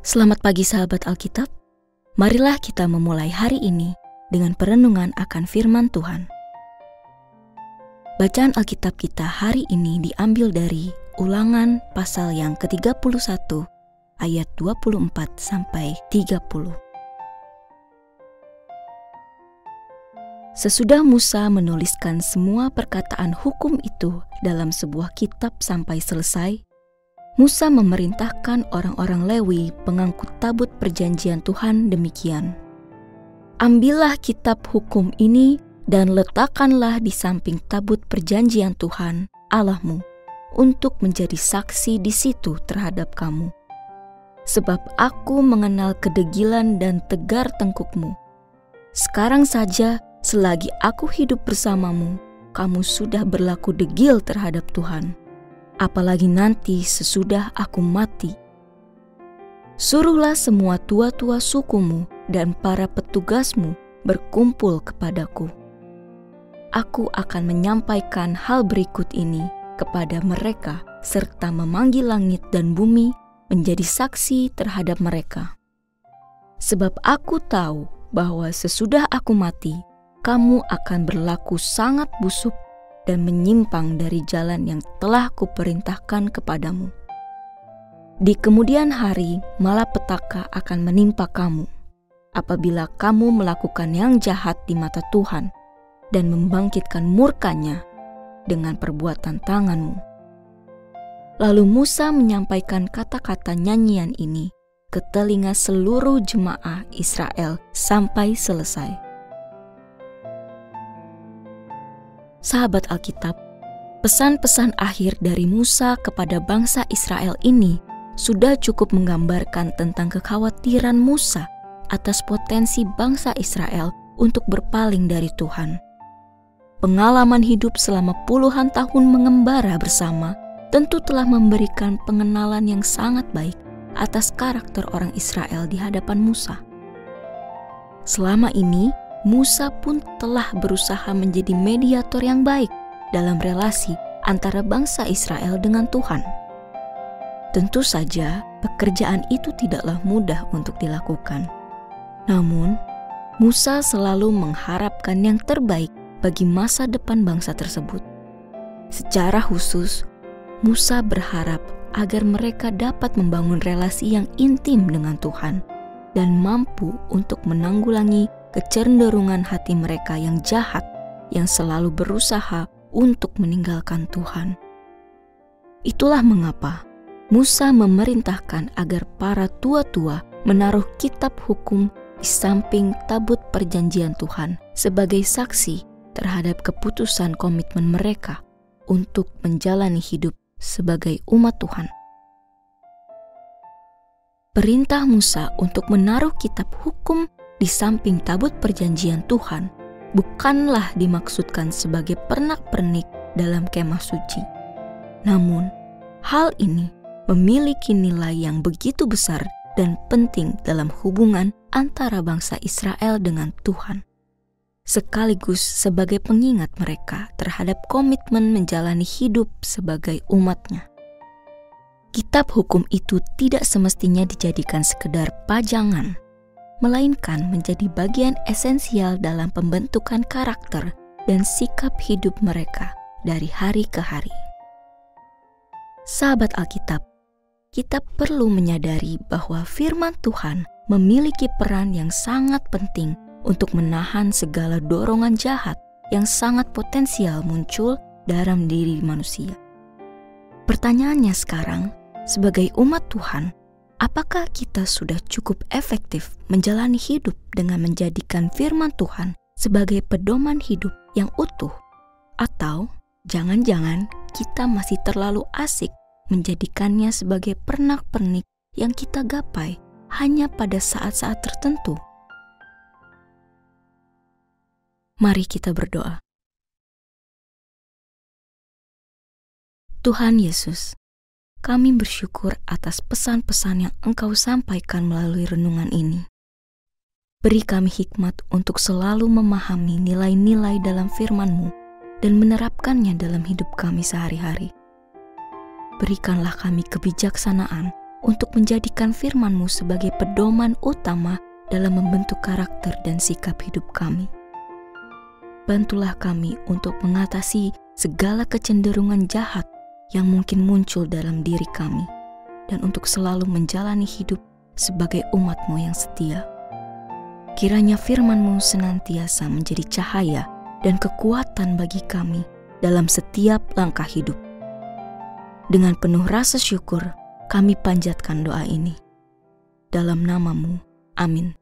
Selamat pagi sahabat Alkitab. Marilah kita memulai hari ini dengan perenungan akan firman Tuhan. Bacaan Alkitab kita hari ini diambil dari Ulangan pasal yang ke-31 ayat 24 sampai 30. Sesudah Musa menuliskan semua perkataan hukum itu dalam sebuah kitab sampai selesai, Musa memerintahkan orang-orang Lewi pengangkut tabut perjanjian Tuhan demikian. Ambillah kitab hukum ini dan letakkanlah di samping tabut perjanjian Tuhan Allahmu untuk menjadi saksi di situ terhadap kamu. Sebab aku mengenal kedegilan dan tegar tengkukmu. Sekarang saja selagi aku hidup bersamamu, kamu sudah berlaku degil terhadap Tuhan apalagi nanti sesudah aku mati. Suruhlah semua tua-tua sukumu dan para petugasmu berkumpul kepadaku. Aku akan menyampaikan hal berikut ini kepada mereka serta memanggil langit dan bumi menjadi saksi terhadap mereka. Sebab aku tahu bahwa sesudah aku mati, kamu akan berlaku sangat busuk dan menyimpang dari jalan yang telah kuperintahkan kepadamu. Di kemudian hari, malapetaka akan menimpa kamu apabila kamu melakukan yang jahat di mata Tuhan dan membangkitkan murkanya dengan perbuatan tanganmu. Lalu Musa menyampaikan kata-kata nyanyian ini ke telinga seluruh jemaah Israel sampai selesai. Sahabat Alkitab, pesan-pesan akhir dari Musa kepada bangsa Israel ini sudah cukup menggambarkan tentang kekhawatiran Musa atas potensi bangsa Israel untuk berpaling dari Tuhan. Pengalaman hidup selama puluhan tahun mengembara bersama tentu telah memberikan pengenalan yang sangat baik atas karakter orang Israel di hadapan Musa. Selama ini, Musa pun telah berusaha menjadi mediator yang baik dalam relasi antara bangsa Israel dengan Tuhan. Tentu saja, pekerjaan itu tidaklah mudah untuk dilakukan. Namun, Musa selalu mengharapkan yang terbaik bagi masa depan bangsa tersebut. Secara khusus, Musa berharap agar mereka dapat membangun relasi yang intim dengan Tuhan dan mampu untuk menanggulangi kecenderungan hati mereka yang jahat yang selalu berusaha untuk meninggalkan Tuhan. Itulah mengapa Musa memerintahkan agar para tua-tua menaruh kitab hukum di samping tabut perjanjian Tuhan sebagai saksi terhadap keputusan komitmen mereka untuk menjalani hidup sebagai umat Tuhan. Perintah Musa untuk menaruh kitab hukum di samping tabut perjanjian Tuhan bukanlah dimaksudkan sebagai pernak-pernik dalam kemah suci. Namun, hal ini memiliki nilai yang begitu besar dan penting dalam hubungan antara bangsa Israel dengan Tuhan, sekaligus sebagai pengingat mereka terhadap komitmen menjalani hidup sebagai umatnya. Kitab hukum itu tidak semestinya dijadikan sekedar pajangan melainkan menjadi bagian esensial dalam pembentukan karakter dan sikap hidup mereka dari hari ke hari. Sahabat Alkitab, kita perlu menyadari bahwa firman Tuhan memiliki peran yang sangat penting untuk menahan segala dorongan jahat yang sangat potensial muncul dalam diri manusia. Pertanyaannya sekarang, sebagai umat Tuhan, Apakah kita sudah cukup efektif menjalani hidup dengan menjadikan firman Tuhan sebagai pedoman hidup yang utuh? Atau jangan-jangan kita masih terlalu asik menjadikannya sebagai pernak-pernik yang kita gapai hanya pada saat-saat tertentu? Mari kita berdoa. Tuhan Yesus, kami bersyukur atas pesan-pesan yang Engkau sampaikan melalui renungan ini. Beri kami hikmat untuk selalu memahami nilai-nilai dalam firman-Mu dan menerapkannya dalam hidup kami sehari-hari. Berikanlah kami kebijaksanaan untuk menjadikan firman-Mu sebagai pedoman utama dalam membentuk karakter dan sikap hidup kami. Bantulah kami untuk mengatasi segala kecenderungan jahat yang mungkin muncul dalam diri kami dan untuk selalu menjalani hidup sebagai umat-Mu yang setia. Kiranya firman-Mu senantiasa menjadi cahaya dan kekuatan bagi kami dalam setiap langkah hidup. Dengan penuh rasa syukur, kami panjatkan doa ini. Dalam namamu, amin.